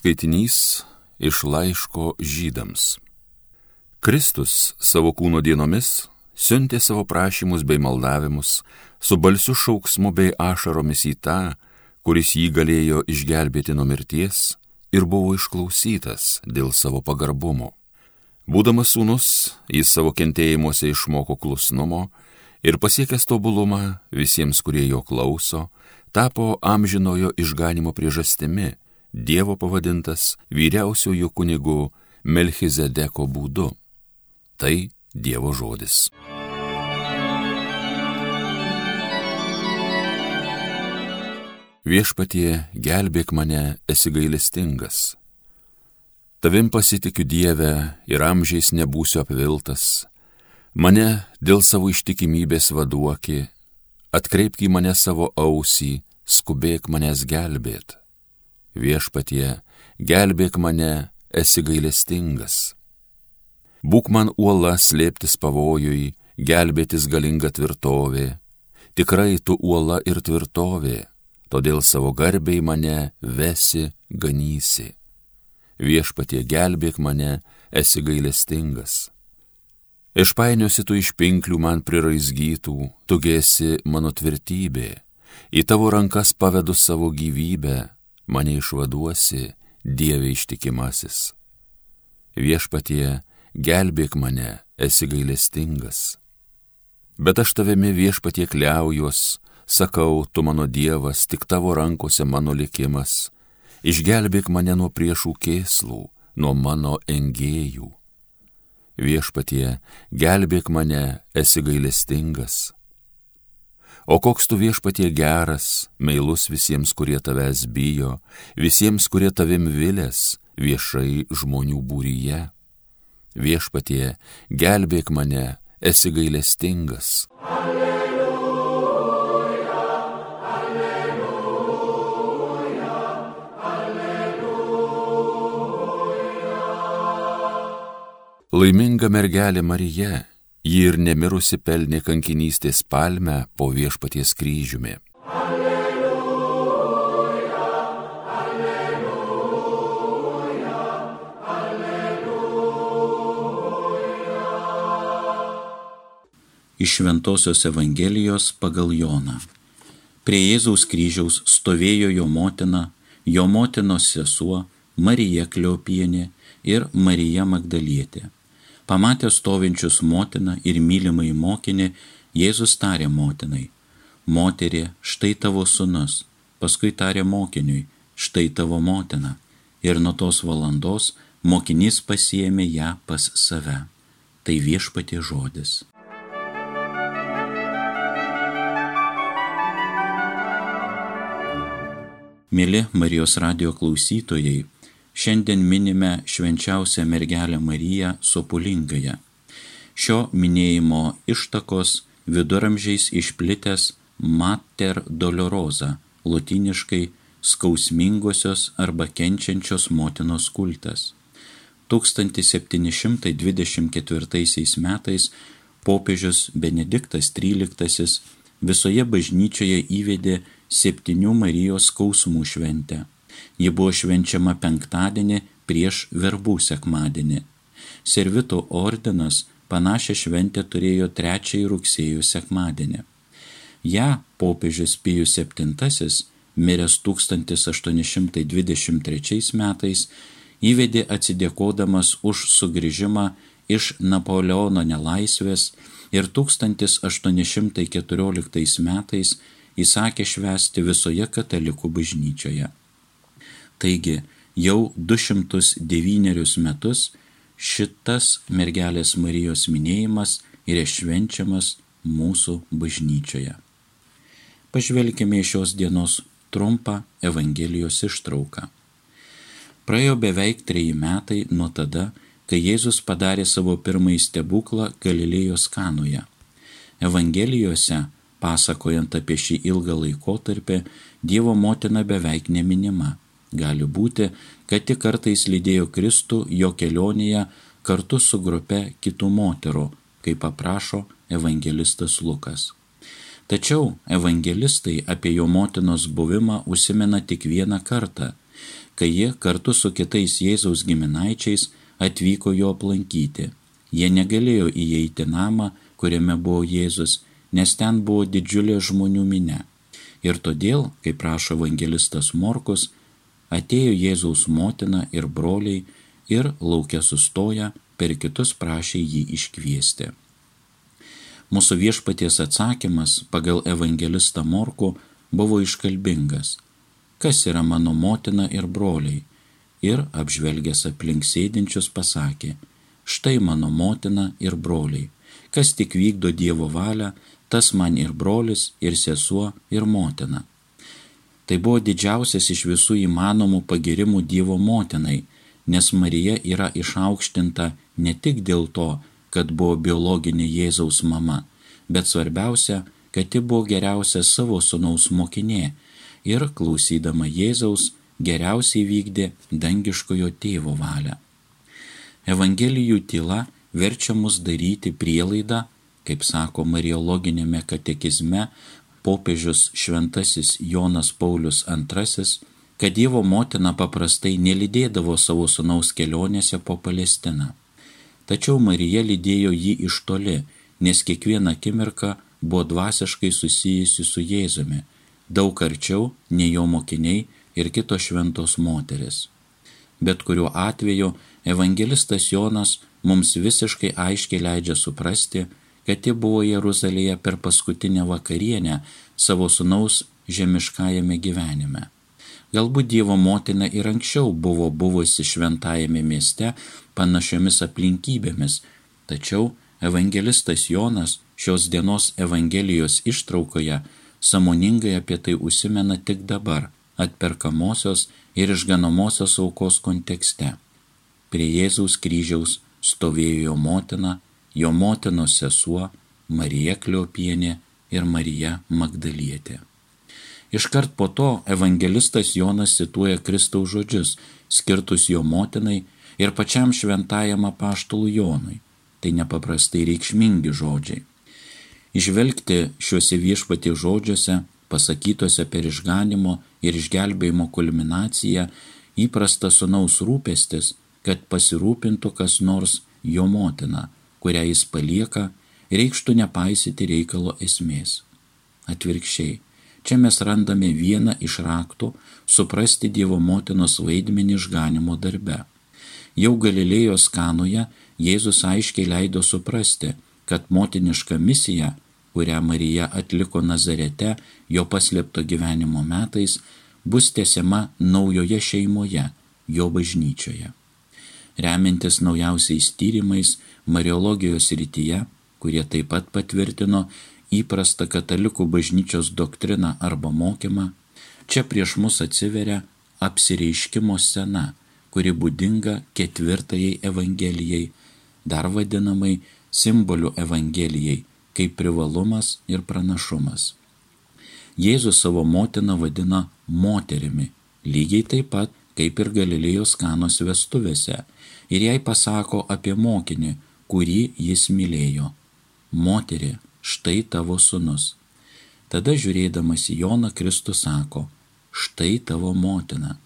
Skaitinys iš laiško žydams. Kristus savo kūno dienomis siuntė savo prašymus bei maldavimus su balsiu šauksmu bei ašaromis į tą, kuris jį galėjo išgelbėti nuo mirties ir buvo išklausytas dėl savo pagarbumo. Būdamas sūnus, jis savo kentėjimuose išmoko klusnumo ir pasiekęs tobulumą visiems, kurie jo klauso, tapo amžinojo išganimo priežastimi Dievo pavadintas vyriausiųjų kunigų Melchizedeko būdu. Tai Dievo žodis. Viešpatie, gelbėk mane, esi gailestingas. Tavim pasitikiu Dievę ir amžiais nebūsiu apviltas. Mane dėl savo ištikimybės vaduoki, atkreipk į mane savo ausį, skubėk manęs gelbėt viešpatie, gelbėk mane, esi gailestingas. Būk man uola slėptis pavojui, gelbėtis galinga tvirtovė, tikrai tu uola ir tvirtovė, todėl savo garbiai mane vesi, ganysi. Viešpatie gelbėk mane, esi gailestingas. Išpainiosi tu iš pinklių man priraizgytų, tu gėsi mano tvirtybė, į tavo rankas pavedu savo gyvybę, mane išvaduosi, Dieve ištikimasis. Viešpatie, gelbėk mane, esi gailestingas. Bet aš tavimi viešpatie kliaujuos, sakau, tu mano Dievas, tik tavo rankose mano likimas, išgelbėk mane nuo priešų kėslų, nuo mano engėjų. Viešpatie, gelbėk mane, esi gailestingas. O koks tu viešpatie geras, meilus visiems, kurie tavęs bijo, visiems, kurie tavim vilės, viešai žmonių būryje. Viešpatie, gelbėk mane, esi gailestingas. Alleluja, alleluja, alleluja. Laiminga mergelė Marija Ji ir nemirusi pelnė kankinystės palmę po viešpaties kryžiumi. Alleluja, alleluja, alleluja. Iš Ventosios Evangelijos pagal Joną. Prie Jėzaus kryžiaus stovėjo jo motina, jo motinos sesuo Marija Kliopienė ir Marija Magdalietė Pamatė stovinčius motiną ir mylimai mokinį, Jėzus tarė motinai, moterė, štai tavo sunus, paskui tarė mokiniui, štai tavo motina. Ir nuo tos valandos mokinys pasiemė ją pas save. Tai viešpatie žodis. Mėly Marijos radio klausytojai, Šiandien minime švenčiausią mergelę Mariją Sopulingąją. Šio minėjimo ištakos viduramžiais išplitęs Mater Dolorosa, latiniškai skausmingosios arba kenčiančios motinos kultas. 1724 metais popiežius Benediktas XIII visoje bažnyčioje įvedė septynių Marijos skausmų šventę Ji buvo švenčiama penktadienį prieš verbų sekmadienį. Servito ordinas panašią šventę turėjo trečiąjį rugsėjo sekmadienį. Ja popiežius Pijus VII, miręs 1823 metais, įvedė atsidėkodamas už sugrįžimą iš Napoleono nelaisvės ir 1814 metais įsakė švęsti visoje katalikų bažnyčioje. Taigi jau 209 metus šitas mergelės Marijos minėjimas yra švenčiamas mūsų bažnyčioje. Pažvelkime į šios dienos trumpą Evangelijos ištrauką. Praėjo beveik treji metai nuo tada, kai Jėzus padarė savo pirmąjį stebuklą Galilėjos kanoje. Evangelijose, pasakojant apie šį ilgą laikotarpį, Dievo motina beveik neminima Gali būti, kad tik kartais lydėjo Kristų jo kelionėje kartu su grupe kitų moterų, kaip aprašo evangelistas Lukas. Tačiau evangelistai apie jo motinos buvimą užsimena tik vieną kartą, kai ji kartu su kitais Jėzaus giminaičiais atvyko jo aplankyti. Jie negalėjo įeiti namą, kuriame buvo Jėzus, nes ten buvo didžiulė žmonių minė. Ir todėl, kaip prašo evangelistas Morkus, atėjo Jėzaus motina ir broliai ir laukia sustoja, per kitus prašė jį iškviesti. Mūsų viešpaties atsakymas pagal evangelistą Morku buvo iškalbingas. Kas yra mano motina ir broliai? Ir apžvelgęs aplink sėdinčius pasakė, štai mano motina ir broliai. Kas tik vykdo Dievo valią, tas man ir brolis, ir sesuo, ir motina. Tai buvo didžiausias iš visų įmanomų pagirimų Dievo motinai, nes Marija yra išaukštinta ne tik dėl to, kad buvo biologinė Jėzaus mama, bet svarbiausia, kad ji buvo geriausia savo sunaus mokinė ir, klausydama Jėzaus, geriausiai vykdė dangiškojo tėvo valią. Evangelijų tyla verčia mus daryti prielaidą, kaip sako Mariologinėme katekizme popiežius šventasis Jonas Paulius II, kad Dievo motina paprastai nelydėdavo savo sunaus kelionėse po Palestiną. Tačiau Marija lydėjo jį iš toli, nes kiekvieną akimirką buvo dvasiškai susijusi su Jėzumi, daug arčiau nei jo mokiniai ir kitos šventos moteris. Bet kuriuo atveju evangelistas Jonas mums visiškai aiškiai leidžia suprasti, kad ji buvo Jeruzalėje per paskutinę vakarienę savo sunaus žemiškajame gyvenime. Galbūt Dievo motina ir anksčiau buvo buvusi šventajame mieste panašiomis aplinkybėmis, tačiau evangelistas Jonas šios dienos Evangelijos ištraukoje samoningai apie tai užsimena tik dabar, atperkamosios ir išganomosios aukos kontekste. Prie Jėzaus kryžiaus stovėjo jo motina, jo motinos sesuo Marija Kliopienė ir Marija Magdalietė. Iškart po to evangelistas Jonas cituoja Kristaus žodžius, skirtus jo motinai ir pačiam šventajam apaštului Jonui. Tai nepaprastai reikšmingi žodžiai. Išvelgti šiuose viešpatie žodžiuose, pasakytuose per išganimo ir išgelbėjimo kulminaciją, įprasta sunaus rūpestis, kad pasirūpintų kas nors jo motina – kurią jis palieka, reikštų nepaisyti reikalo esmės. Atvirkščiai, čia mes randame vieną iš raktų suprasti Dievo motinos vaidmenį išganimo darbe. Jau Galilėjos kanoje Jėzus aiškiai leido suprasti, kad motiniška misija, kurią Marija atliko Nazarete jo paslėpto gyvenimo metais, bus tęsiama naujoje šeimoje, jo bažnyčioje. Remiantis naujausiais tyrimais, Mariologijos rytyje, kurie taip pat patvirtino įprastą katalikų bažnyčios doktriną arba mokymą, čia prieš mus atsiveria apsireiškimo scena, kuri būdinga ketvirtajai Evangelijai, dar vadinamai simbolių Evangelijai, kaip privalumas ir pranašumas. Jėzus savo motiną vadina moterimi, lygiai taip pat kaip ir Galilėjos kanos vestuvėse, ir jai pasako apie mokinį, kurį jis mylėjo. Moterė, štai tavo sunus. Tada žiūrėdamas į Joną Kristus sako, štai tavo motina.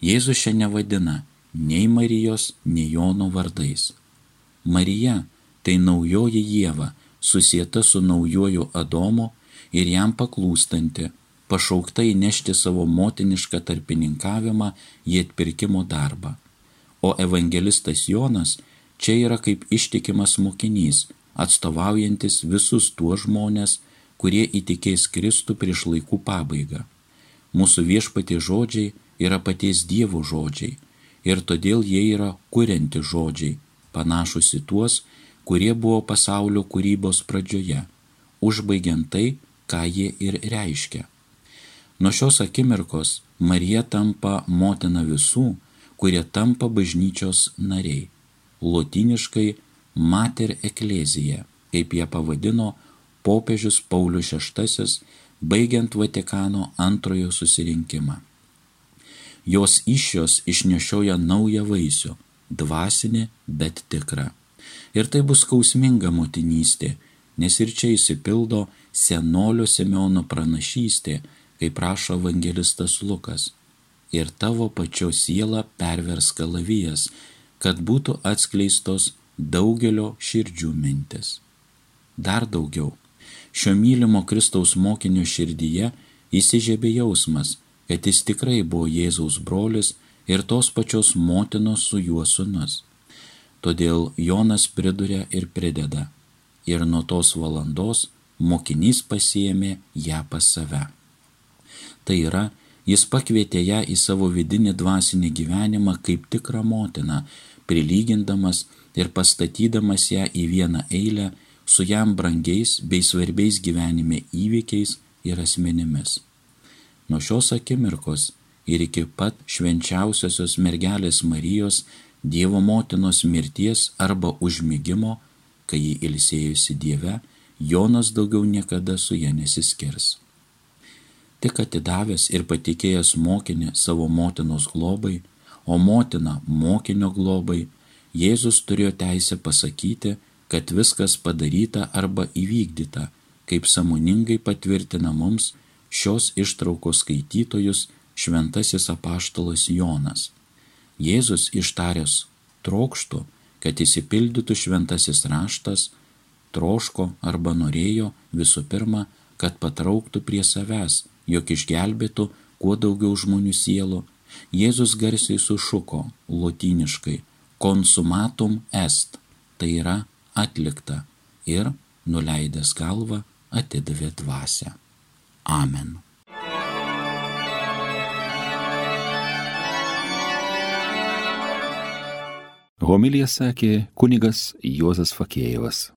Jėzus šiandien vadina nei Marijos, nei Jono vardais. Marija tai naujoji Jėva, susieta su naujoju Adomu ir jam paklūstanti, pašaukta įnešti savo motinišką tarpininkavimą į atpirkimo darbą. O evangelistas Jonas čia yra kaip ištikimas mokinys, atstovaujantis visus tuos žmonės, kurie įtikės Kristų prieš laikų pabaigą. Mūsų viešpatė žodžiai yra paties Dievo žodžiai ir todėl jie yra kurianti žodžiai, panašus į tuos, kurie buvo pasaulio kūrybos pradžioje, užbaigiant tai, ką jie ir reiškia. Nuo šios akimirkos Marija tampa motina visų, kurie tampa bažnyčios nariai lotiniškai Mater Eklezija, kaip ją pavadino popiežius Paulius VI, baigiant Vatikano antrojo susirinkimą. Jos iššios išnešioja naują vaisių - dvasinį, bet tikrą. Ir tai bus skausminga motinystė, nes ir čia įsipildo senolio Simeono pranašystė, kaip prašo evangelistas Lukas. ir tavo pačios sielą pervers kalavijas, kad būtų atskleistos daugelio širdžių mintis. Dar daugiau, šio mylimo Kristaus mokinio širdyje įsižiebė jausmas, kad jis tikrai buvo Jėzaus brolis ir tos pačios motinos su juo sunus. Todėl Jonas priduria ir prideda. Ir nuo tos valandos mokinys pasiemė ją pas save. Tai yra, Jis pakvietė ją į savo vidinį dvasinį gyvenimą kaip tikrą motiną, prilygindamas ir pastatydamas ją į vieną eilę su jam brangiais bei svarbiais gyvenime įvykiais ir asmenimis. Nuo šios akimirkos ir iki pat švenčiausiosios mergelės Marijos Dievo motinos mirties arba užmygimo, kai jį ilsėjusi Dieve, Jonas daugiau niekada su ja nesiskirs tik atidavęs ir patikėjęs mokinį savo motinos globai, o motina mokinio globai, Jėzus turėjo teisę pasakyti, kad viskas padaryta arba įvykdyta, kaip samoningai patvirtina mums šios ištraukos skaitytojus šventasis apaštalas Jonas. Jėzus ištaręs trokštų, kad įsipildytų šventasis raštas, troško arba norėjo visų pirma, kad patrauktų prie savęs jog išgelbėtų kuo daugiau žmonių sielų, Jėzus garsiai sušuko lotyniškai konsumatum est, tai yra atlikta ir, nuleidęs galvą, atidavė dvasę. Amen. Homilija sakė kunigas Juozas Fakėjevas.